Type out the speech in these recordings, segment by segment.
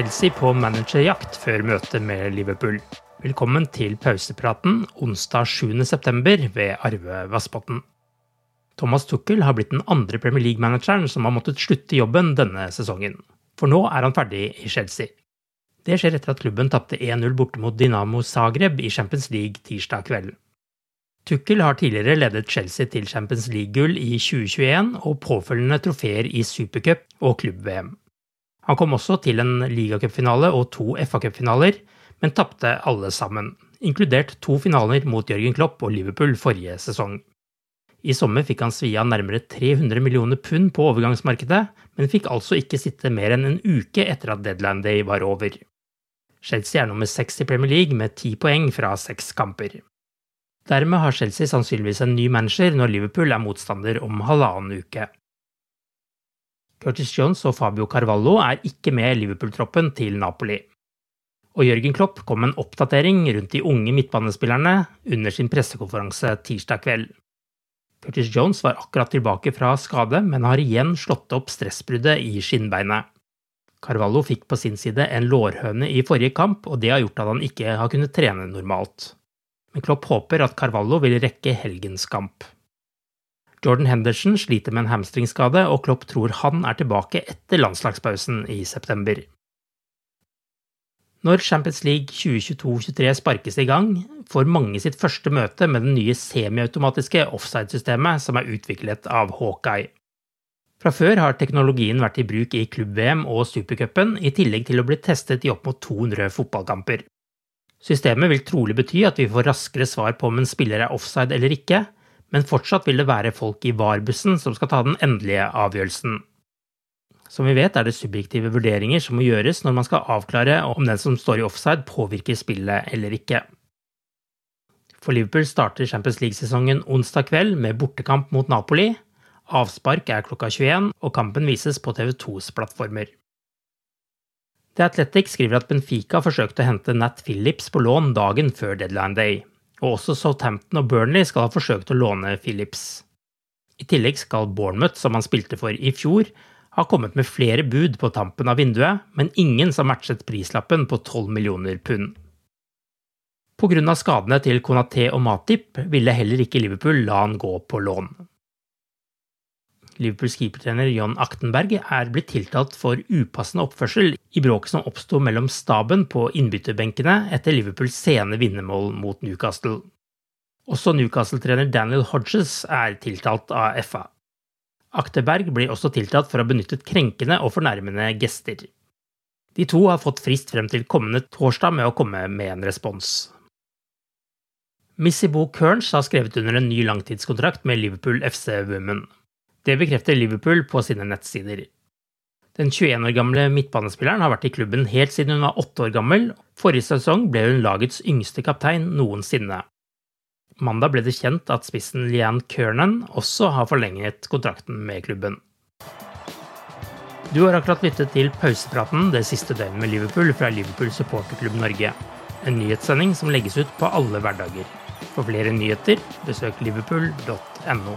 Chelsea på managerjakt før møtet med Liverpool. Velkommen til pausepraten onsdag 7.9. ved Arve Vassbotn. Thomas Tuchel har blitt den andre Premier League-manageren som har måttet slutte jobben denne sesongen. For nå er han ferdig i Chelsea. Det skjer etter at klubben tapte 1-0 borte mot Dinamo Zagreb i Champions League tirsdag kveld. Tuchel har tidligere ledet Chelsea til Champions League-gull i 2021 og påfølgende trofeer i Supercup og klubb-VM. Han kom også til en ligacupfinale og to FA-cupfinaler, men tapte alle sammen, inkludert to finaler mot Jørgen Klopp og Liverpool forrige sesong. I sommer fikk han svi av nærmere 300 millioner pund på overgangsmarkedet, men fikk altså ikke sitte mer enn en uke etter at deadline day var over. Chelsea er nummer seks i Premier League med ti poeng fra seks kamper. Dermed har Chelsea sannsynligvis en ny manager når Liverpool er motstander om halvannen uke. Curtis Jones og Fabio Carvalho er ikke med Liverpool-troppen til Napoli. Og Jørgen Klopp kom med en oppdatering rundt de unge midtbanespillerne under sin pressekonferanse tirsdag kveld. Curtis Jones var akkurat tilbake fra skade, men har igjen slått opp stressbruddet i skinnbeinet. Carvalho fikk på sin side en lårhøne i forrige kamp, og det har gjort at han ikke har kunnet trene normalt. Men Klopp håper at Carvalho vil rekke helgens kamp. Jordan Henderson sliter med en hamstringskade, og Klopp tror han er tilbake etter landslagspausen i september. Når Champions League 2022-23 sparkes i gang, får mange sitt første møte med det nye semiautomatiske offside-systemet som er utviklet av Hawkeye. Fra før har teknologien vært i bruk i klubb-VM og supercupen, i tillegg til å bli testet i opp mot 200 fotballkamper. Systemet vil trolig bety at vi får raskere svar på om en spiller er offside eller ikke, men fortsatt vil det være folk i VAR-bussen som skal ta den endelige avgjørelsen. Som vi vet er det subjektive vurderinger som må gjøres når man skal avklare om den som står i offside påvirker spillet eller ikke. For Liverpool starter Champions League-sesongen onsdag kveld med bortekamp mot Napoli. Avspark er klokka 21, og kampen vises på TV2s plattformer. The Athletic skriver at Benfica forsøkte å hente Nat Phillips på lån dagen før deadline day, og også Southampton og Burnley skal ha forsøkt å låne Phillips. I tillegg skal Bournemouth, som han spilte for i fjor, ha kommet med flere bud på tampen av vinduet, men ingen som matchet prislappen på 12 millioner pund. Pga. skadene til Konaté og Matip ville heller ikke Liverpool la han gå på lån. Liverpools keepertrener John Aktenberg er blitt tiltalt for upassende oppførsel i bråket som oppsto mellom staben på innbytterbenkene etter Liverpools sene vinnermål mot Newcastle. Også Newcastle-trener Daniel Hodges er tiltalt av FA. Akterberg blir også tiltalt for å ha benyttet krenkende og fornærmende gester. De to har fått frist frem til kommende torsdag med å komme med en respons. Missy Bo Kearns har skrevet under en ny langtidskontrakt med Liverpool FC Women. Det bekrefter Liverpool på sine nettsider. Den 21 år gamle midtbanespilleren har vært i klubben helt siden hun var åtte år gammel. Forrige sesong ble hun lagets yngste kaptein noensinne. Mandag ble det kjent at spissen Leanne Kernan også har forlenget kontrakten med klubben. Du har akkurat lyttet til pausepraten det siste døgnet med Liverpool fra Liverpool supporterklubb Norge. En nyhetssending som legges ut på alle hverdager. For flere nyheter, besøk liverpool.no.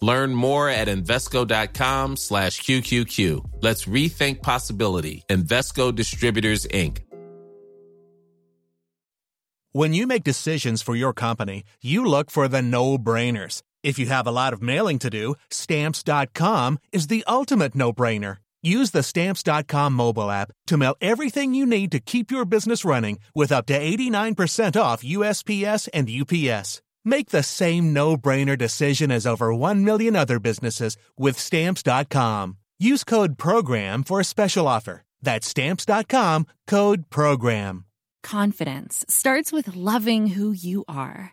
Learn more at Invesco.com slash QQQ. Let's rethink possibility. Invesco Distributors, Inc. When you make decisions for your company, you look for the no-brainers. If you have a lot of mailing to do, Stamps.com is the ultimate no-brainer. Use the Stamps.com mobile app to mail everything you need to keep your business running with up to 89% off USPS and UPS. Make the same no-brainer decision as over 1 million other businesses with Stamps.com. Use code PROGRAM for a special offer. That's Stamps.com, code PROGRAM. Confidence starts with loving who you are.